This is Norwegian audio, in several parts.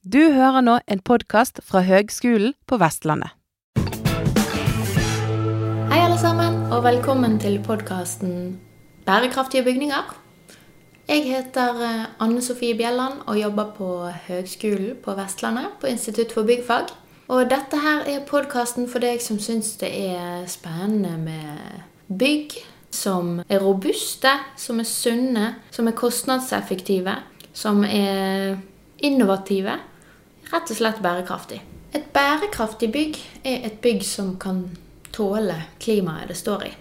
Du hører nå en podkast fra Høgskolen på Vestlandet. Hei, alle sammen, og velkommen til podkasten Bærekraftige bygninger. Jeg heter eh, Anne Sofie Bjelland og jobber på Høgskolen på Vestlandet, på Institutt for byggfag. Og dette her er podkasten for deg som syns det er spennende med bygg. Som er robuste, som er sunne, som er kostnadseffektive, som er innovative. Rett og slett bærekraftig. Et bærekraftig bygg er et bygg som kan tåle klimaet det står i.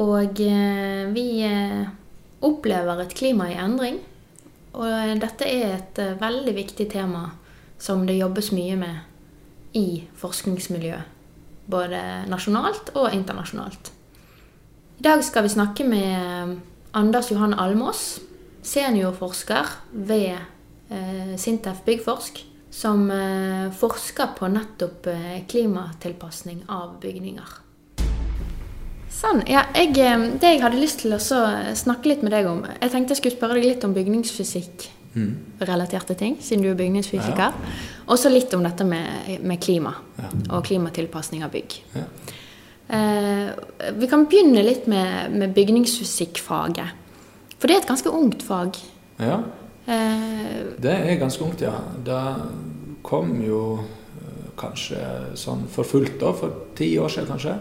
Og eh, vi eh, opplever et klima i endring. Og dette er et eh, veldig viktig tema som det jobbes mye med i forskningsmiljøet. Både nasjonalt og internasjonalt. I dag skal vi snakke med Anders Johan Almås, seniorforsker ved eh, Sintef Byggforsk, som eh, forsker på nettopp eh, klimatilpasning av bygninger. Sånn, ja, jeg, eh, Det jeg hadde lyst til å snakke litt med deg om Jeg tenkte jeg skulle spørre deg litt om bygningsfysikk relaterte ting, siden du er bygningsfysiker. Ja. Og så litt om dette med, med klima ja. og klimatilpasning av bygg. Ja. Eh, vi kan begynne litt med, med, bygningsfysikkfaget. For det er et ganske ungt fag. Ja. Eh, det er ganske ungt, ja. Det kom jo eh, kanskje sånn for fullt da, for ti år siden kanskje.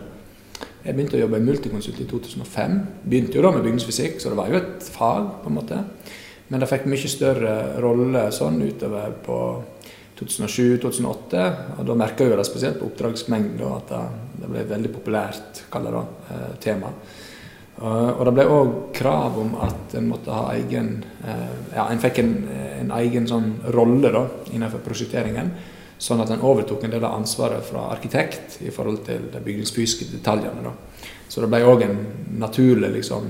Jeg begynte å jobbe i Multiconsult i 2005. Begynte jo da med bygningsfysikk, så det var jo et fag. på en måte. Men det fikk mye større rolle sånn utover på 2007-2008. Og da merka jeg det spesielt på oppdragsmengden at det, ble et veldig populært det, eh, tema. Og det ble òg krav om at en måtte ha egen eh, Ja, en fikk en, en egen sånn rolle da, innenfor prosjekteringen. Sånn at en overtok en del av ansvaret fra arkitekt i forhold til de bygningsfysiske detaljene. Da. Så det ble òg en naturlig liksom,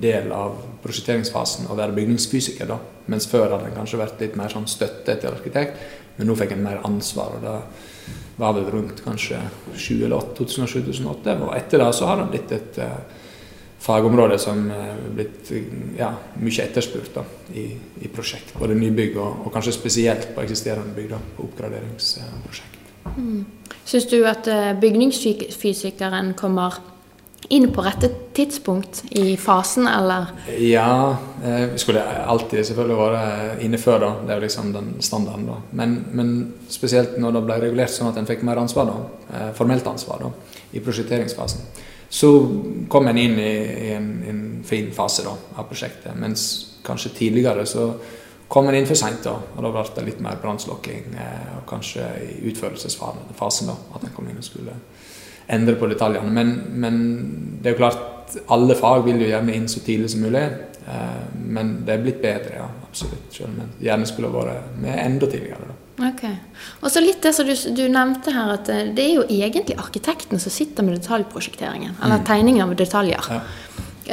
del av prosjekteringsfasen å være bygningsfysiker. da, Mens før hadde en kanskje vært litt mer sånn støtte til arkitekt, men nå fikk en mer ansvar. og det var vel rundt kanskje 2007-2008. Og etter det så har det blitt et uh, fagområde som er blitt ja, mye etterspurt da, i, i prosjekt. Både nybygg og, og, kanskje spesielt på eksisterende bygg. da, på oppgraderingsprosjekt. Mm. Syns du at uh, bygningsfysikeren kommer inn på rette tidspunkt i fasen, eller? Ja, eh, vi skulle alltid selvfølgelig vært inne før, da. Det er jo liksom den standarden, da. Men, men spesielt når det ble regulert sånn at en fikk mer ansvar, da, eh, formelt ansvar, da, i prosjekteringsfasen, så kom en inn i, i en, en, fin fase da, av prosjektet. Mens kanskje tidligere så kom en inn for seint, og da ble det litt mer brannslukking, Eh, og kanskje i utførelsesfasen, da, at en kom inn og skulle endre på detaljene. Men, men, det er jo klart, alle fag vil jo gjerne inn så tidlig som mulig. Eh, men det er blitt bedre, ja. Absolutt. Selv om en gjerne skulle vært med enda tidligere. Da. Ok. Og så litt det som du, du, nevnte her, at eh, det er jo egentlig arkitekten som sitter med detaljprosjekteringen. Eller mm. tegningen av detaljer. Ja.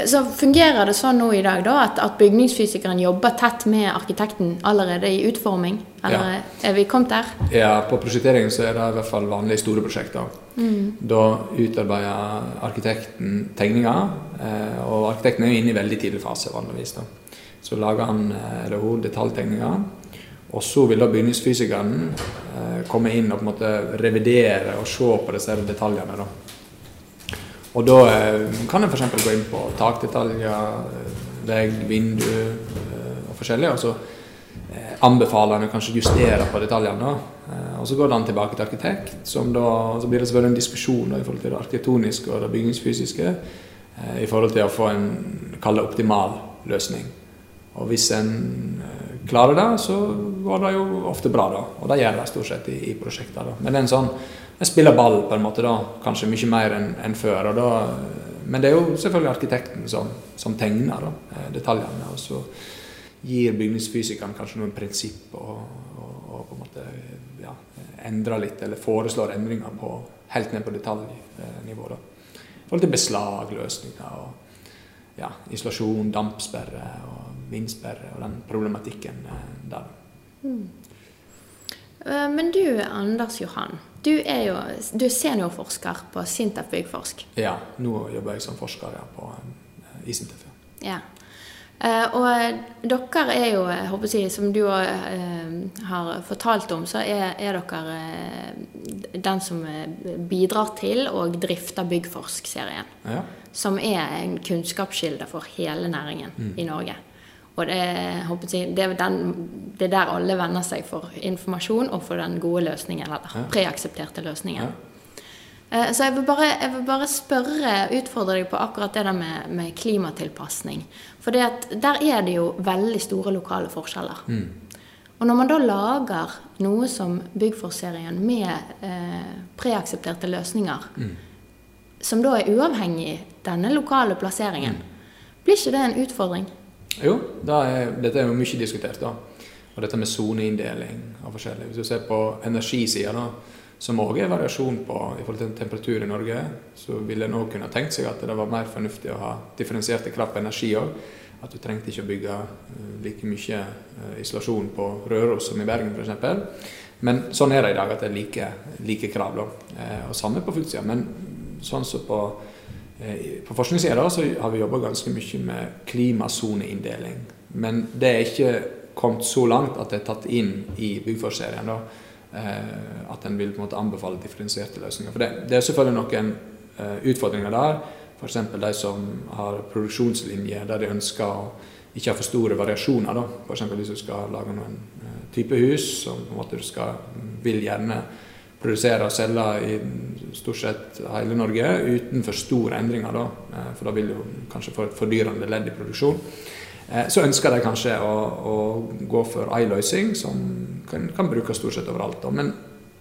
Så fungerer det sånn nå i dag da, at, at, bygningsfysikeren jobber tett med arkitekten allerede i utforming? Eller ja. er vi kommet der? Ja, på prosjekteringen så er det i hvert fall vanlige store prosjekter. Mm. Da utarbeider arkitekten tegninger, eh, og arkitekten er jo inne i veldig tidlig fase vanligvis. da. Så lager han eh, eller hun detaljtegninger. Og så vil da bygningsfysikeren eh, komme inn og på en måte revidere og se på disse detaljene. da. Og da eh, kan en f.eks. gå inn på takdetaljer, eh, vegg, vindu eh, og forskjellig. Og så anbefaler en kanskje justere på detaljene. Og så går det an tilbake til arkitekt. Som da, så blir det selvfølgelig en diskusjon da, i forhold til det arkitektoniske og det bygningsfysiske. I forhold til å få en kall optimal løsning. Og hvis en klarer det, så går det jo ofte bra, da. Og det gjør det stort sett i, i prosjekter. Da. Men det er en sånn jeg spiller ball, på en måte, da. Kanskje mye mer enn en før. Da, men det er jo selvfølgelig arkitekten som, som tegner da, eh, detaljene. Og så gir bygningsfysikeren kanskje noen prinsipp og, og, og, på en måte ja, endrer litt, eller foreslår endringer på, helt ned på detaljnivå. da. I forhold til beslagløsninger og ja, isolasjon, dampsperre og vindsperre og den problematikken eh, der. Mm. Eh, men du, Anders Johan. Du er jo du er seniorforsker på Sintef Byggforsk. Ja, nå jobber jeg som forsker ja, på, eh, i Sintef. Ja. Og dere er jo, jeg håper si, som du har fortalt om, så er, er dere den som bidrar til og drifter Byggforsk-serien. Ja. Som er en kunnskapskilde for hele næringen i Norge. Og det, jeg det, er den, det er der alle venner seg for informasjon og for den gode løsningen, eller Ja. preaksepterte løsningen. Ja. Eh, Så jeg vil, bare, jeg vil bare spørre, utfordre deg på akkurat det der med, med klimatilpasning. For der er det jo veldig store lokale forskjeller. Og når man da lager noe som Byggforsk-serien med eh, preaksepterte løsninger, som da er uavhengig denne lokale plasseringen, blir ikke det en utfordring? Jo, er, dette er jo mye diskutert. da. Og dette med soneinndeling og forskjellig. Hvis du ser på energisida, da, som òg er variasjon på i forhold til temperatur i Norge, så ville en òg kunne tenkt seg at det var mer fornuftig å ha differensierte krav på energi òg. At du trengte ikke å bygge eh, like mye eh, isolasjon på Røros som i Bergen f.eks. Men sånn er det i dag, at det er like, like krav. da. Eh, og samme på fuktsida. Men sånn som på På forskningssida har vi jobba ganske mye med klimasoneinndeling. Men det er ikke kommet så langt at det er tatt inn i Byggforsk-serien. da, eh, At en vil på en måte anbefale differensierte løsninger. For det, det er selvfølgelig noen eh, utfordringer der. F.eks. de som har produksjonslinjer der de ønsker å ikke ha for store variasjoner. F.eks. hvis du skal lage noen eh, type hus som på en måte du skal, vil gjerne produsere og selge i stort sett hele Norge uten for store endringer. Da. Eh, For da vil du kanskje få et fordyrende ledd i produksjon. Eh, Så ønsker de kanskje å, å gå for ei løsning som kan, kan brukes stort sett overalt. Da. Men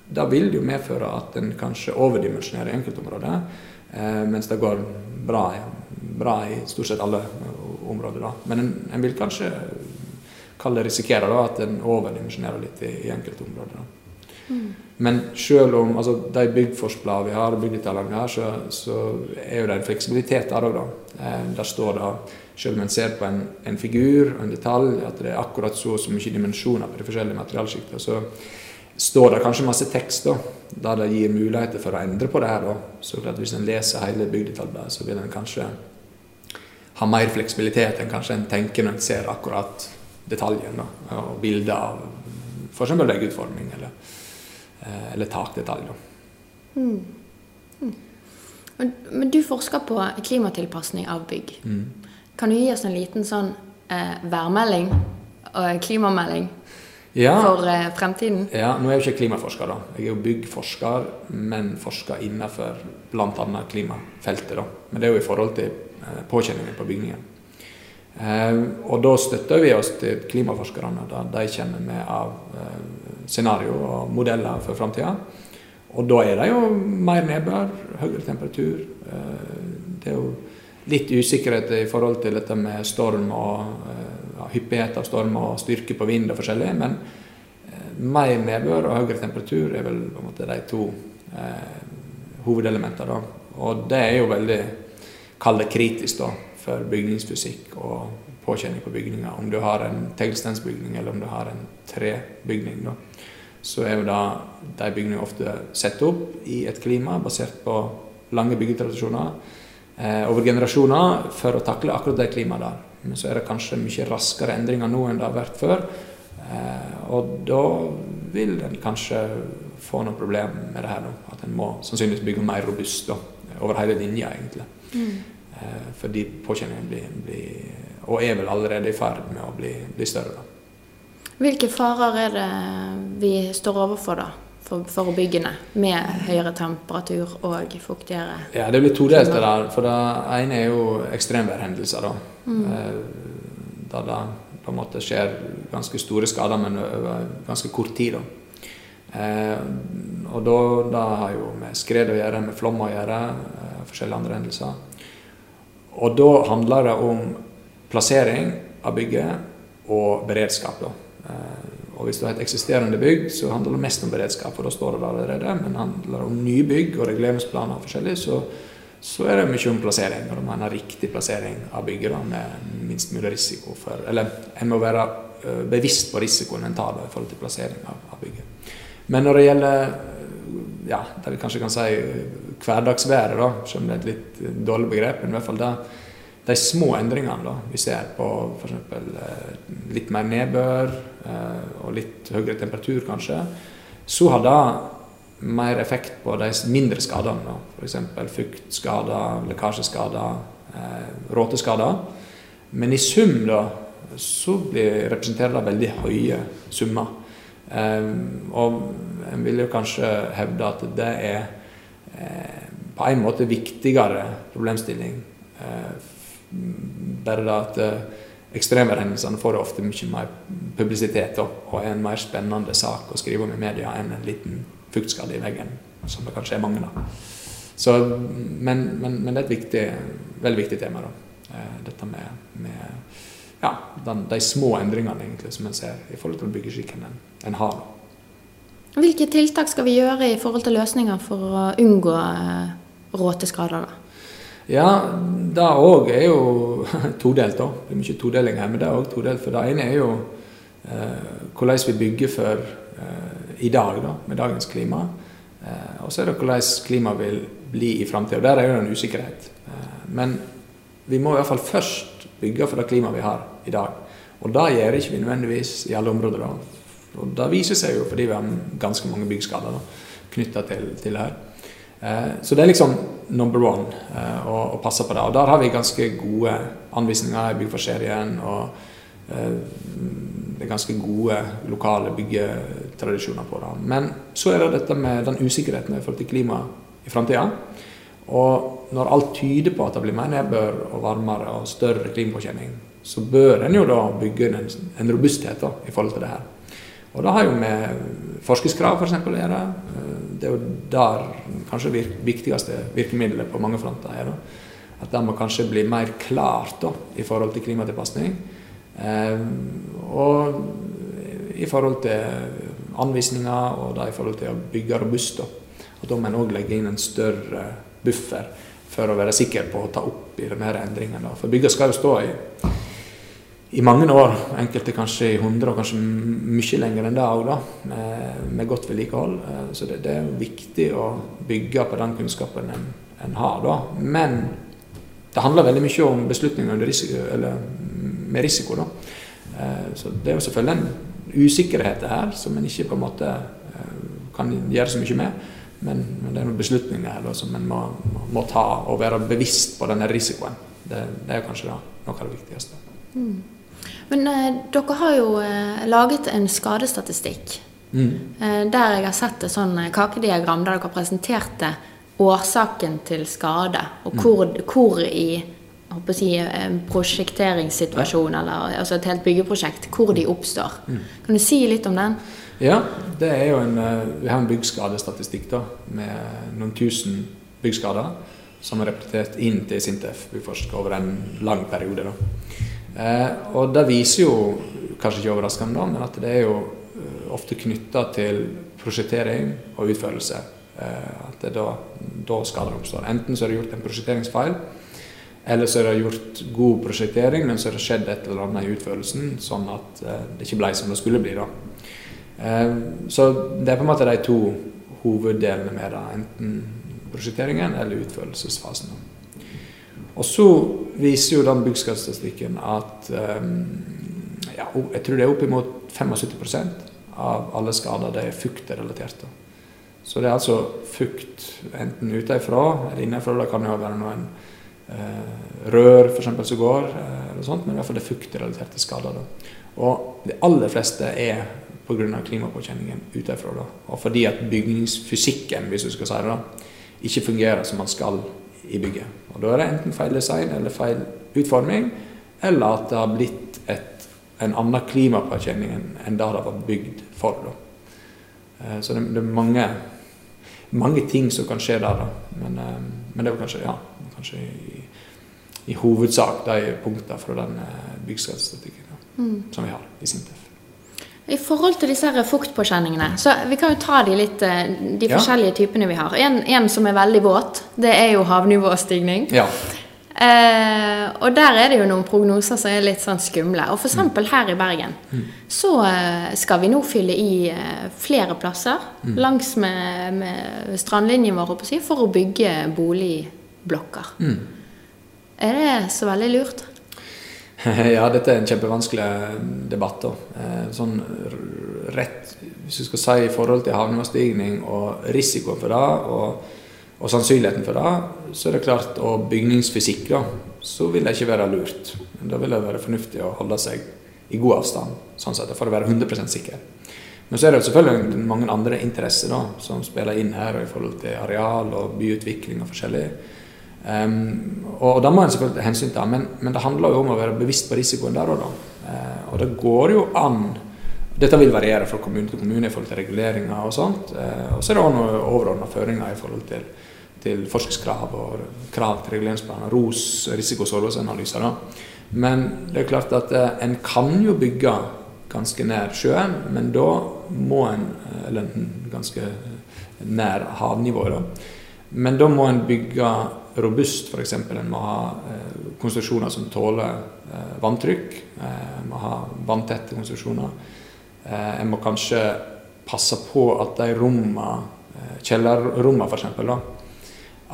da vil det jo medføre at en kanskje overdimensjonerer i enkeltområder, eh, mens det går bra, bra i stort sett alle områder. Da. Men en, en vil kanskje kalle det risikere da, at en overdimensjonerer litt i, i enkelte områder. Da. Men selv om altså, de byggforskbladene vi har, byggdetaljene vi har, så, så er jo det en fleksibilitet der òg, da. Eh, der står det, selv om en ser på en, en figur og en detalj, at det er akkurat så og så mye dimensjoner på de forskjellige materialsjiktene, så står det kanskje masse tekst da, der det gir muligheter for å endre på det her. da. Så hvis en leser hele byggdetaljbladet, så vil en kanskje ha mer fleksibilitet enn kanskje en tenker når en ser akkurat detaljen da, og bilder av f.eks. veggutforming eller, eller takdetalj. Mm. Men, men du forsker på klimatilpasning av bygg. Kan du gi oss en liten sånn eh, værmelding og klimamelding Ja, for eh, fremtiden? ja, nå er jeg jo ikke klimaforsker, da. Jeg er jo byggforsker, men forsker innenfor bl.a. klimafeltet. da. Men det er jo i forhold til eh, påkjenningen på bygningen. Eh, og da støtter vi oss til klimaforskerne, da de kommer med av eh, scenario og modeller for framtida. Og da er det jo mer nedbør, høyere temperatur. Eh, det er jo litt usikkerhet i forhold til dette med storm og eh, ja, hyppighet av storm og styrke på vind og forskjellig. Men mer nedbør og høyere temperatur er vel på en måte de to eh, hovedelementene. Og det er jo veldig kall det kritisk da, for bygningsfysikk og påkjenning på bygninger. Om du har en teglstensbygning eller om du har en trebygning. da så er jo da de bygningene ofte satt opp i et klima basert på lange byggetradisjoner eh, over generasjoner for å takle akkurat det klimaet der. Men så er det kanskje mye raskere endringer nå enn det har vært før. Eh, og da vil en kanskje få noen problemer med det her. nå. At en må sannsynligvis bygge mer robust da, over hele linja, egentlig. Eh, fordi påkjenningen blir, blir, og er vel allerede i ferd med å bli, bli større. da. Hvilke farer er det vi står overfor da, for, for byggene, med høyere temperatur og fuktigere? Ja, det blir todelt det der. For det ene er jo ekstremværhendelser, da. Mm. da det på en måte skjer ganske store skader, men over ganske kort tid. da. Eh, og da, da har jo med skred å gjøre, med flom å gjøre, eh, forskjellige andre hendelser. Og da handler det om plassering av bygget og beredskap. da. Eh, Og hvis du har et eksisterende bygg, så handler det mest om beredskap, for da står det allerede. Men handler det om nybygg og reguleringsplaner og forskjellig, så, så er det mye om plassering. Og man må ha riktig plassering av bygget da, med minst mulig risiko for Eller en må være bevisst på risikoen en tar da, i forhold til plassering av, av bygget. Men når det gjelder ja, det vi kanskje kan si hverdagsværet, da, selv om det er et litt dårlig begrep, men i hvert fall det de små endringene da, vi ser på f.eks. Eh, litt mer nedbør eh, og litt høyere temperatur, kanskje, så har det mer effekt på de mindre skadene. F.eks. fuktskader, lekkasjeskader, eh, råteskader. Men i sum da, så representerer det veldig høye summer. Eh, og en vil jo kanskje hevde at det er eh, på en måte viktigere problemstilling. Eh, bare det at ekstremhendelsene får ofte mye mer publisitet og er en mer spennende sak å skrive om i media enn en liten fuktskalle i veggen, som det kanskje er mange av. Men, men, men, det er et viktig, veldig viktig tema, da. Eh, dette med, med ja, den, de små endringene egentlig, som en ser i forhold til byggeskikken en, en har. Hvilke tiltak skal vi gjøre i forhold til løsninger for å unngå eh, råteskader? da? Ja, det òg er jo todelt. da. Det er mye todeling her, men det er òg todelt. For det ene er jo eh, hvordan vi bygger for eh, i dag, da, med dagens klima. Eh, og så er det hvordan klimaet vil bli i framtida. Der er jo en usikkerhet. Eh, men vi må i hvert fall først bygge for det klimaet vi har i dag. Og det gjør ikke vi nødvendigvis i alle områder. da. Og Det viser seg jo fordi vi har ganske mange byggskader knytta til, til det her. Eh, så det er liksom number one eh, å, å, passe på det. Og der har vi ganske gode anvisninger i Byggforserien. Og eh, det er ganske gode lokale byggetradisjoner på det. Men så er det dette med den usikkerheten i forhold til klima i framtida. Og når alt tyder på at det blir mer nedbør og varmere og større klimapåkjenning, så bør en jo da bygge en, en robusthet da, i forhold til det her. Og det har jo med forskriftskrav f.eks. å gjøre det er jo der kanskje det viktigste virkemidlet på mange fronter er. At det må kanskje bli mer klart da, i forhold til klimatilpasning. Eh, og i forhold til anvisninger og da i forhold til å bygge robust. Da. At da må en òg legge inn en større buffer for å være sikker på å ta opp i de her endringene. For bygga skal jo stå i i mange år, enkelte kanskje i 100 og kanskje mye lenger enn det òg, med, med, godt vedlikehold. Eh, så det, det, er viktig å bygge på den kunnskapen en, en har. Da. Men det handler veldig mye om beslutninger risiko, med risiko. Da. Eh, så det er jo selvfølgelig en usikkerhet her som en ikke på en måte eh, kan gjøre så mye med. Men, men det er noen beslutninger her da, som en må, må, ta og være bevisst på denne risikoen. Det, det er kanskje da, noe av det viktigste. Mm. Men eh, dere har jo eh, laget en skadestatistikk. Mm. Eh, der jeg har sett et sånn eh, kakediagram der dere presenterte årsaken til skade. Og mm. hvor, hvor i si, en prosjekteringssituasjon, ja. eller altså et helt byggeprosjekt, hvor de oppstår. Mm. Kan du si litt om den? Ja, det er jo en, eh, vi har en byggskadestatistikk da, med noen tusen byggskader som er repetert inn til Sintef Byggforsk over en lang periode. da. Eh, og det viser jo, kanskje ikke overraskende, men at det er jo eh, ofte knytta til prosjektering og utførelse. Eh, at det da, da skader oppstår. Enten så er det gjort en prosjekteringsfeil, eller så er det gjort god prosjektering, men så er det skjedd et eller annet i utførelsen, sånn at det ikke ble som det skulle bli. da. Så det er på en måte de to hoveddelene med det. Enten prosjekteringen eller utførelsesfasen. Da. Og så viser jo den byggskadestatistikken at um, ja, jeg tror det er oppimot 75% av alle skader det er fuktrelaterte. Så det er altså fukt enten utenfra eller innenfra. Det kan jo være noen uh, rør eksempel, som går, uh, sånt, men i hvert fall det er fuktrelaterte skader. Da. Og de aller fleste er pga. klimapåkjenningen utenfra. Og fordi at bygningsfysikken hvis du skal si det, da, ikke fungerer som man skal i bygget. Og Da er det enten feil design eller feil utforming, eller at det har blitt et, en annen klimapåkjenning enn det det var bygd for. Da. Eh, så det, det, er mange, mange ting som kan skje der, da. Men, eh, men det er kanskje, ja, kanskje i, i hovedsak de punktene fra den eh, byggskadestatistikken mm. som vi har i Sintef. I forhold til disse her fuktpåkjenningene, så vi kan jo ta de litt de ja. forskjellige typene vi har. En, en, som er veldig våt, det er jo havnivåstigning. Ja. Eh, og der er det jo noen prognoser som er litt sånn skumle. Og f.eks. Mm. her i Bergen mm. så eh, skal vi nå fylle i eh, flere plasser mm. langs med, med strandlinjen vår for å bygge boligblokker. Mm. Er det så veldig lurt? ja, dette er en kjempevanskelig debatt. da. Eh, sånn rett, Hvis du skal si i forhold til havnivåstigning og risikoen for det, og, og, sannsynligheten for det, så er det klart, og bygningsfysikk, da, så vil det ikke være lurt. Da vil det være fornuftig å holde seg i god avstand, sånn sett, for å være 100 sikker. Men så er det selvfølgelig mange andre interesser da, som spiller inn her i forhold til areal og byutvikling og forskjellig. Um, og, og da må en selvfølgelig ta hensyn til men, men det handler jo om å være bevisst på risikoen der og da. Uh, og det går jo an Dette vil variere fra kommune til kommune i forhold til reguleringer og sånt. Uh, og så er det òg noen overordna føringer i forhold til, til forskningskrav og krav til reguleringsplaner. ROS, risiko- og sårbarhetsanalyser. Men det er klart at uh, en kan jo bygge ganske nær sjøen, men da må en Eller ganske nær havnivået, da. Men da må en bygge robust, f.eks. En må ha eh, konstruksjoner som tåler eh, vanntrykk. Eh, en må ha vanntette konstruksjoner. En må kanskje passe på at de rommene, kjellerrommene f.eks.,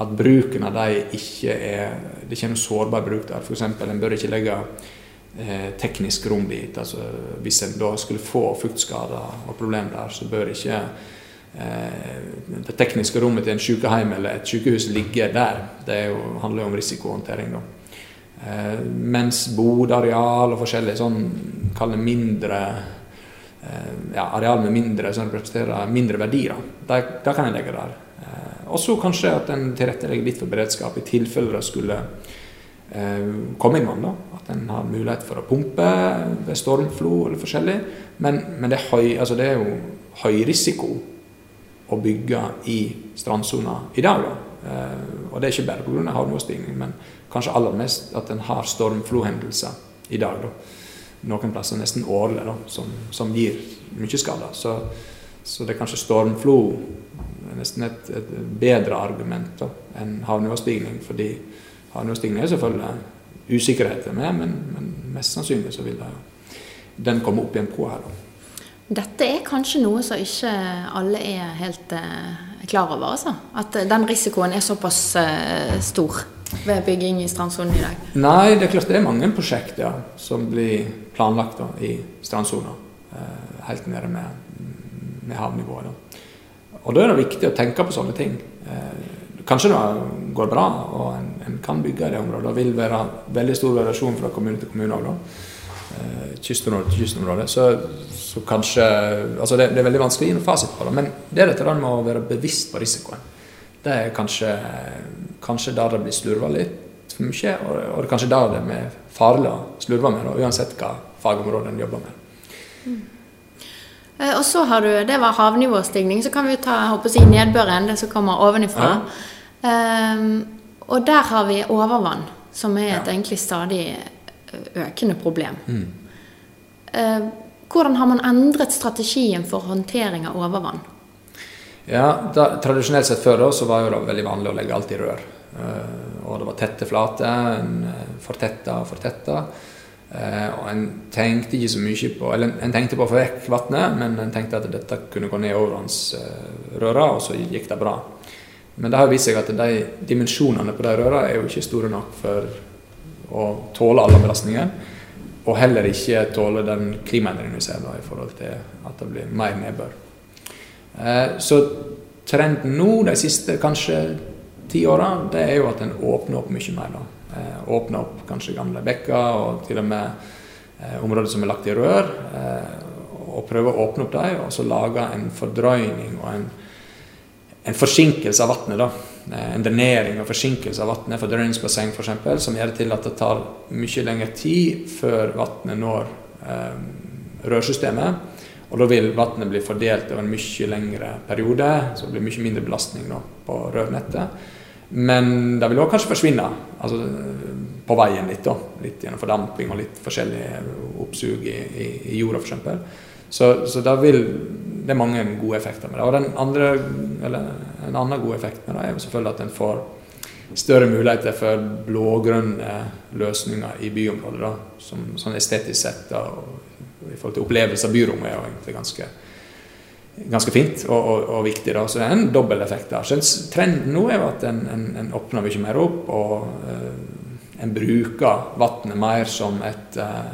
at bruken av dem ikke er Det kommer sårbar bruk der. F.eks. en bør ikke legge teknisk rom dit. Altså, hvis en da skulle få fuktskader og problemer der, så bør ikke det tekniske rommet til en sykehjem eller et sykehus ligger der. Det jo, handler jo om risikohåndtering. da. Eh, mens bodareal og forskjellig sånn kall det mindre eh, ja, areal med mindre som representerer mindre verdier, da, det kan en legge der. Og så kanskje at en tilrettelegger litt for beredskap i tilfelle det skulle eh, komme inn vann. At en har mulighet for å pumpe ved stormflo eller forskjellig. Men, men det, er høy, altså det er jo høy risiko å bygge i strandsona i dag. Da. Eh, og det er ikke bare pga. havnivåstigning, men kanskje aller mest at en har stormflohendelser i dag. Da. Noen plasser nesten årlig, som, som, gir mye skader. Så, så, det er kanskje stormflo nesten et, et bedre argument da, enn havnivåstigning. Fordi havnivåstigning er selvfølgelig usikkerheter med, men, men, mest sannsynlig så vil det, den komme opp igjen på her. da. Dette er kanskje noe som ikke alle er helt uh, klar over. Altså. At den risikoen er såpass uh, stor ved bygging i strandsonen i dag. Nei, det er klart det er mange prosjekter som blir planlagt da, i strandsona. Uh, helt nede med, med havnivået. Da. Og da er det viktig å tenke på sånne ting. kanskje det går bra, og en, en, kan bygge i det området. Det vil være veldig stor variasjon fra kommune til kommune òg, da. Kystområde til kystområde. Så, så kanskje altså det, det, er veldig vanskelig å gi noen fasit på det, men det er dette med å være bevisst på risikoen. Det er kanskje, kanskje der det blir slurva litt for mye, og, og det er kanskje der det er farlig å slurve med, uansett hva fagområde en jobber med. Mm. Og så har du, Det var havnivåstigning. Så kan vi ta håper si, nedbøren, det som kommer ovenifra. Ja. Um, og der har vi overvann, som er et ja. egentlig stadig økende problem. Mm. Uh, hvordan har man endret strategien for håndtering av overvann? Ja, da, Tradisjonelt sett før da, så var det veldig vanlig å legge alt i rør. Uh, og det var tette flater, en uh, fortetta og fortetta. Og en tenkte ikke så mye på Eller en tenkte på å få vekk vannet, men en tenkte at dette kunne gå ned overvannsrøra, og så gikk det bra. Men det har vist seg at de dimensjonene på de røra er jo ikke store nok for å tåle alle belastninger. Og heller ikke tåle den klimaendringen vi ser nå i forhold til at det blir mer nedbør. Eh, så trenden nå de siste kanskje ti åra, det er jo at en åpner opp mye mer. da. Eh, åpner opp kanskje gamle bekker og til og med eh, områder som er lagt i rør. Og prøver å åpne opp dem, og så lage en fordrøyning og en, en forsinkelse av vannet. Eh, en drenering og forsinkelse av vannet for f.eks., for som gjør det til at det tar mye lengre tid før vannet når eh, rørsystemet. Og da vil vannet bli fordelt over en mye lengre periode, så det blir mye mindre belastning da, på rørnettet. Men det vil òg kanskje forsvinne altså, på veien litt, da. litt gjennom fordamping og litt forskjellig oppsug i, i, i jorda f.eks. Så, så det vil det er mange gode effekter med det. Og den andre, eller en annen god effekt med det er jo selvfølgelig at en får større muligheter for blågrønne løsninger i byområdet. Da, som, sånn estetisk sett da, i forhold til opplevelse av byrommet er jo egentlig ganske, ganske fint og, og, og, viktig. Da. Så det er en dobbel effekt der. Så trenden nå er jo at en, en, en åpner mye mer opp. og uh, en bruker vannet mer som et en,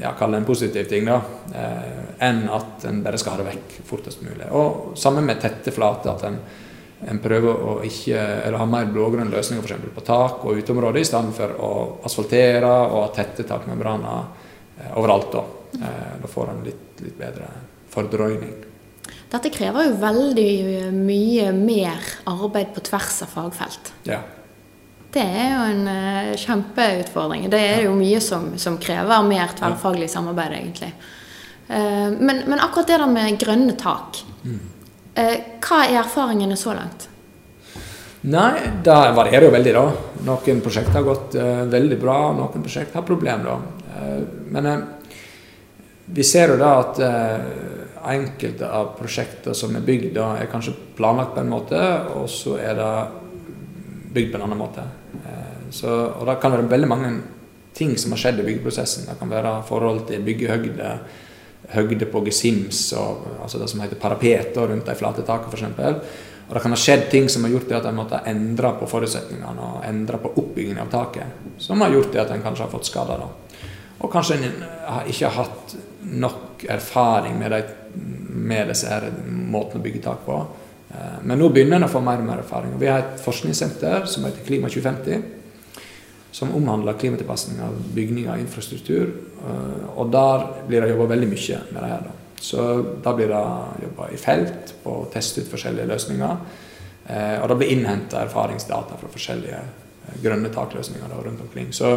ja, Kall det en positiv ting, da. Eh, enn at en bare skal ha det vekk fortest mulig. Og sammen med tette flater. At en, en prøver å ikke, eller ha mer blågrønne løsninger f.eks. på tak og uteområder, i stedet for å asfaltere og ha tette takmembraner eh, overalt. Da. Eh, da får en litt, litt bedre fordrøyning. Dette krever jo veldig mye mer arbeid på tvers av fagfelt. Ja. Det er jo en uh, kjempeutfordring. Det er jo mye som, som krever mer tverrfaglig samarbeid, egentlig. Uh, men, men, akkurat det der med grønne tak, mm. uh, hva er erfaringene så langt? Nei, det varierer jo veldig, da. Noen prosjekter har gått veldig bra, noen prosjekter har problemer, da. men vi ser jo da at enkelte av prosjekter som er bygd, da, er kanskje planlagt på en måte, og så er det bygd på en annen måte. Så, og det kan være veldig mange ting som har skjedd i byggeprosessen. Det kan være forhold til byggehøgde, høgde på gesims, og, altså det som heter parapeter rundt de flate takene f.eks. Og det kan ha skjedd ting som har gjort det at en måtte endre på forutsetningene og endre på oppbyggingen av taket. Som har gjort det at en kanskje har fått skader. Da. Og kanskje en ikke har hatt nok erfaring med, de, med disse her måtene å bygge tak på. Eh, men nå begynner en å få mer og mer erfaring. Vi har et forskningssenter som heter Klima 2050. Som omhandler klimatilpasning av bygninger og infrastruktur. Eh, og der blir det jobba veldig mye med det her. Da. Så da blir det jobba i felt på å teste ut forskjellige løsninger. Eh, og det blir innhenta erfaringsdata fra forskjellige grønne takløsninger da, rundt omkring. Så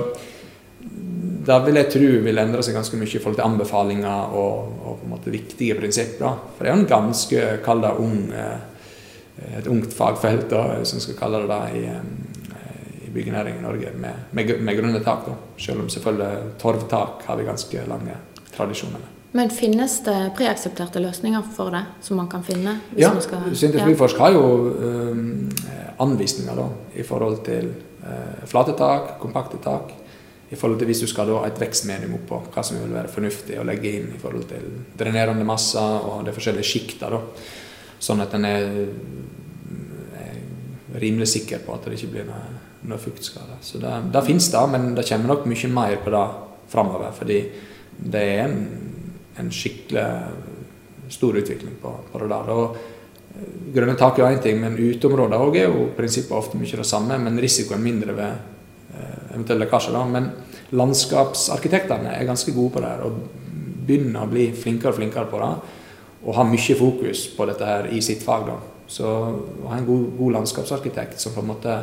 det vil jeg tro vil endre seg ganske mye i forhold til anbefalinger og, og på en måte viktige prinsipper. For det er jo en ganske kall det ung et ungt fagfelt, da, som skal kalle det det, i, i byggenæringen i Norge, med, med, med grunne tak. Da. Selv om selvfølgelig torvtak har vi ganske lange tradisjoner med. Men finnes det preaksepterte løsninger for det, som man kan finne? ja, Sintef Byforsk har jo um, anvisninger da, i forhold til uh, flate tak, kompakte tak. I forhold til hvis du skal ha et vekstmedium oppå, hva som vil være fornuftig å legge inn i forhold til drenerende masser og de forskjellige sjikta. Sånn at en er, er, rimelig sikker på at det ikke blir noe, noe fuktskade. Så det, det fins det, men det kommer nok mye mer på det framover. Fordi det er en, en skikkelig stor utvikling på, på det der. Og eh, grønne tak er én ting, men uteområder òg er jo prinsippet ofte mye det samme, men risikoen mindre ved eventuelle lekkasjer. da, Men landskapsarkitektene er ganske gode på det her, og begynner å bli flinkere og flinkere på det og har mye fokus på dette her i sitt fag. da. Så å ha en god, god, landskapsarkitekt som på en måte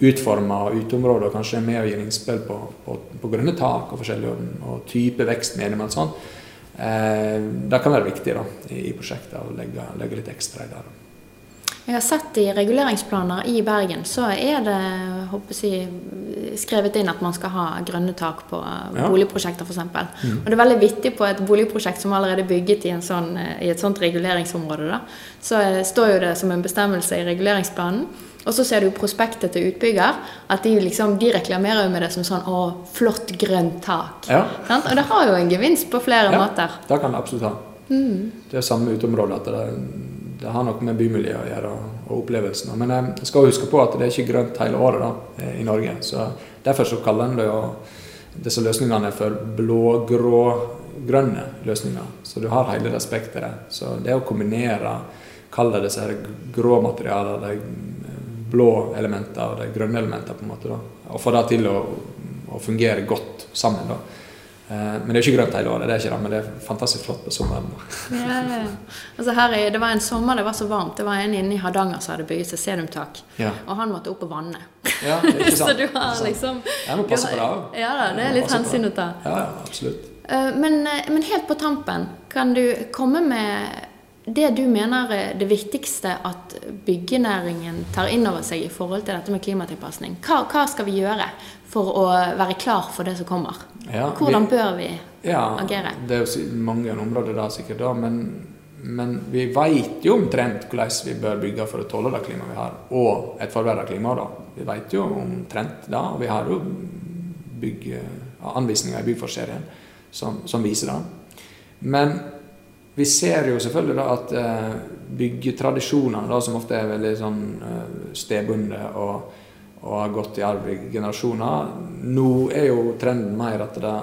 utformer uteområder kanskje er med og gir innspill på, på, på grønne tak og forskjellige og, og type vekstmedium og sånn. eh, det kan være viktig da, i, i prosjektet å legge, legge, litt ekstra i det. Jeg har sett i reguleringsplaner i Bergen, så er det jeg, skrevet inn at man skal ha grønne tak på ja. boligprosjekter f.eks. Mm. Og det er veldig vittig på et boligprosjekt som allerede er bygget i, sånn, i et sånt reguleringsområde. Da. Så står jo det som en bestemmelse i reguleringsplanen. Og så ser du prospektet til utbygger, at de, liksom, de reklamerer med det som sånn Å, flott grønt tak. Ja. Og det har jo en gevinst på flere ja, måter. Det kan det absolutt ha. Mm. Det er samme uteområdet. at det det har noe med bymiljøet å gjøre og opplevelsen. Men jeg skal huske på at det er ikke grønt hele året da, eh, i Norge. så Derfor så kaller en det jo disse løsningene for blå-grå-grønne løsninger. Så du har hele det spekteret. Så det å kombinere Kall det disse grå materialene, de blå elementer og de grønne elementer, på en måte da, og få det til å, å fungere godt sammen. da, Eh, men det er ikke grønt hele året, det er ikke det, men det er fantastisk flott på sommeren. ja, ja. Altså her, det var en sommer det var så varmt. Det var en inne i Hardanger som hadde bygget seg sedumtak. Ja. Og han måtte opp og vanne. Ja, ikke sant. så du har liksom Jeg må passe på det òg. Ja da, det er litt hensyn å ta. Ja, ja, absolutt. Eh, men, eh, men helt på tampen, kan du komme med det du mener er det viktigste at byggenæringen tar inn over seg i forhold til dette med klimatilpasning. Hva, hva skal vi gjøre for å være klar for det som kommer? Ja, Hvordan vi, bør vi ja, agere? Det er jo mange områder da sikkert, da, men, men vi vet jo omtrent hvordan vi bør bygge for å tåle det klimaet vi har, og et forverret klima. da. Vi vet jo omtrent det, og vi har jo bygge, anvisninger i byggforserien som, som viser det. Men vi ser jo selvfølgelig da at eh, byggetradisjonene, da, som ofte er veldig sånn eh, stedbundne og, og har gått i arv i generasjoner. Nå er jo trenden mer at det,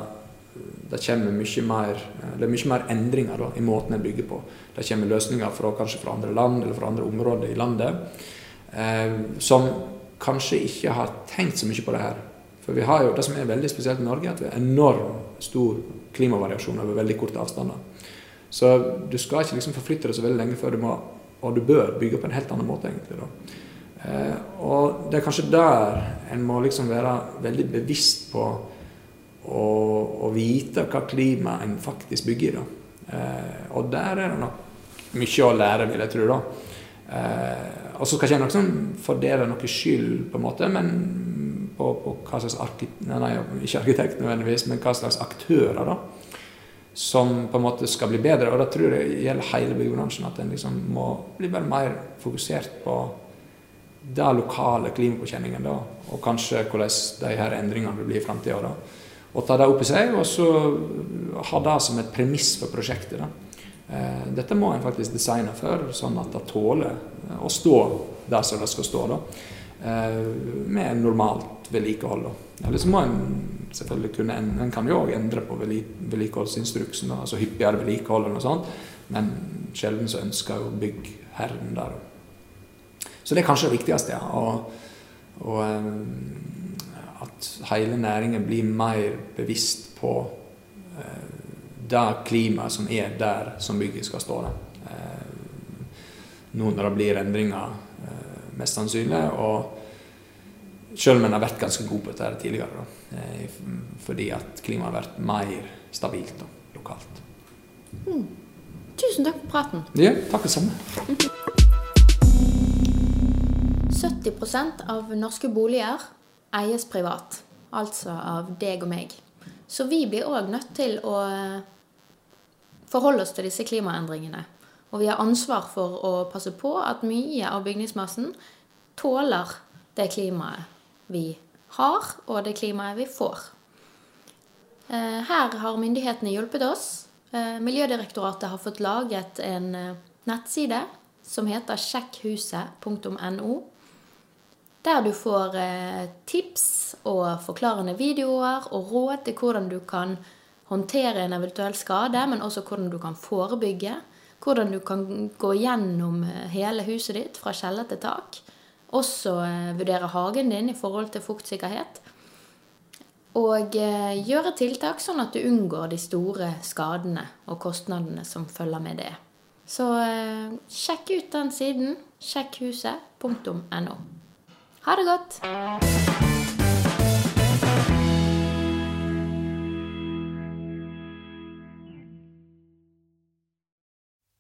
det kommer mye mer det er mye mer endringer da, i måten en bygger på. Det kommer løsninger fra, kanskje fra andre land eller fra andre områder i landet eh, som kanskje ikke har tenkt så mye på det her. For vi har jo, Det som er veldig spesielt i Norge, er at vi har enormt stor klimavariasjon over veldig korte avstander. Så du skal ikke liksom forflytte deg så veldig lenge før du må, og du bør bygge på en helt annen måte. egentlig da. Eh, og det er kanskje der en må liksom være veldig bevisst på å, å vite hva klima en faktisk bygger i. Eh, og der er det nok mye å lære, vil jeg tro. da. Eh, og så skal ikke jeg liksom fordele noe skyld, på en måte, men på, på hva slags arkitekt, nei, ikke arkitekt nødvendigvis, men hva slags aktører da, som på en måte skal bli bedre. Og da tror jeg det gjelder hele byggebransjen, at en liksom må bli bare mer fokusert på den lokale klimapåkjenningen, da, og kanskje hvordan de her endringene bli i framtida. Og ta det opp i seg, og så ha det som et premiss for prosjektet. da. Eh, dette må en faktisk designe for, sånn at det tåler å stå der som det skal stå. da. Eh, med normalt vedlikehold. Eller så må en selvfølgelig kunne en, kan jo òg endre på vedlikeholdsinstruksen, altså hyppigere vedlikehold og noe sånt, men sjelden så ønsker jo byggherren der. Så det er kanskje det viktigste, ja. Og, og eh, at hele næringen blir mer bevisst på eh, det klimaet som er der som bygget skal stå. Nå når det blir endringer, mest sannsynlig. og selv om en har vært ganske god på dette tidligere. Da. Eh, fordi at klimaet har vært mer stabilt da, lokalt. Mm. Tusen takk for praten. Ja, takk det samme. 70% av norske boliger eies privat. Altså av deg og meg. Så vi blir òg nødt til å forholde oss til disse klimaendringene. Og vi har ansvar for å passe på at mye av bygningsmassen tåler det klimaet vi har, og det klimaet vi får. Eh, her har myndighetene hjulpet oss. Eh, Miljødirektoratet har fått laget en eh, nettside som heter sjekkhuset.no. Der du får tips og forklarende videoer og råd til hvordan du kan håndtere en eventuell skade, men også hvordan du kan forebygge. Hvordan du kan gå gjennom hele huset ditt fra kjeller til tak. Også eh, vurdere hagen din i forhold til fuktsikkerhet. Og eh, gjøre tiltak sånn at du unngår de store skadene og kostnadene som følger med det. Så eh, sjekk ut den siden. Sjekkhuset.no. Ha det godt!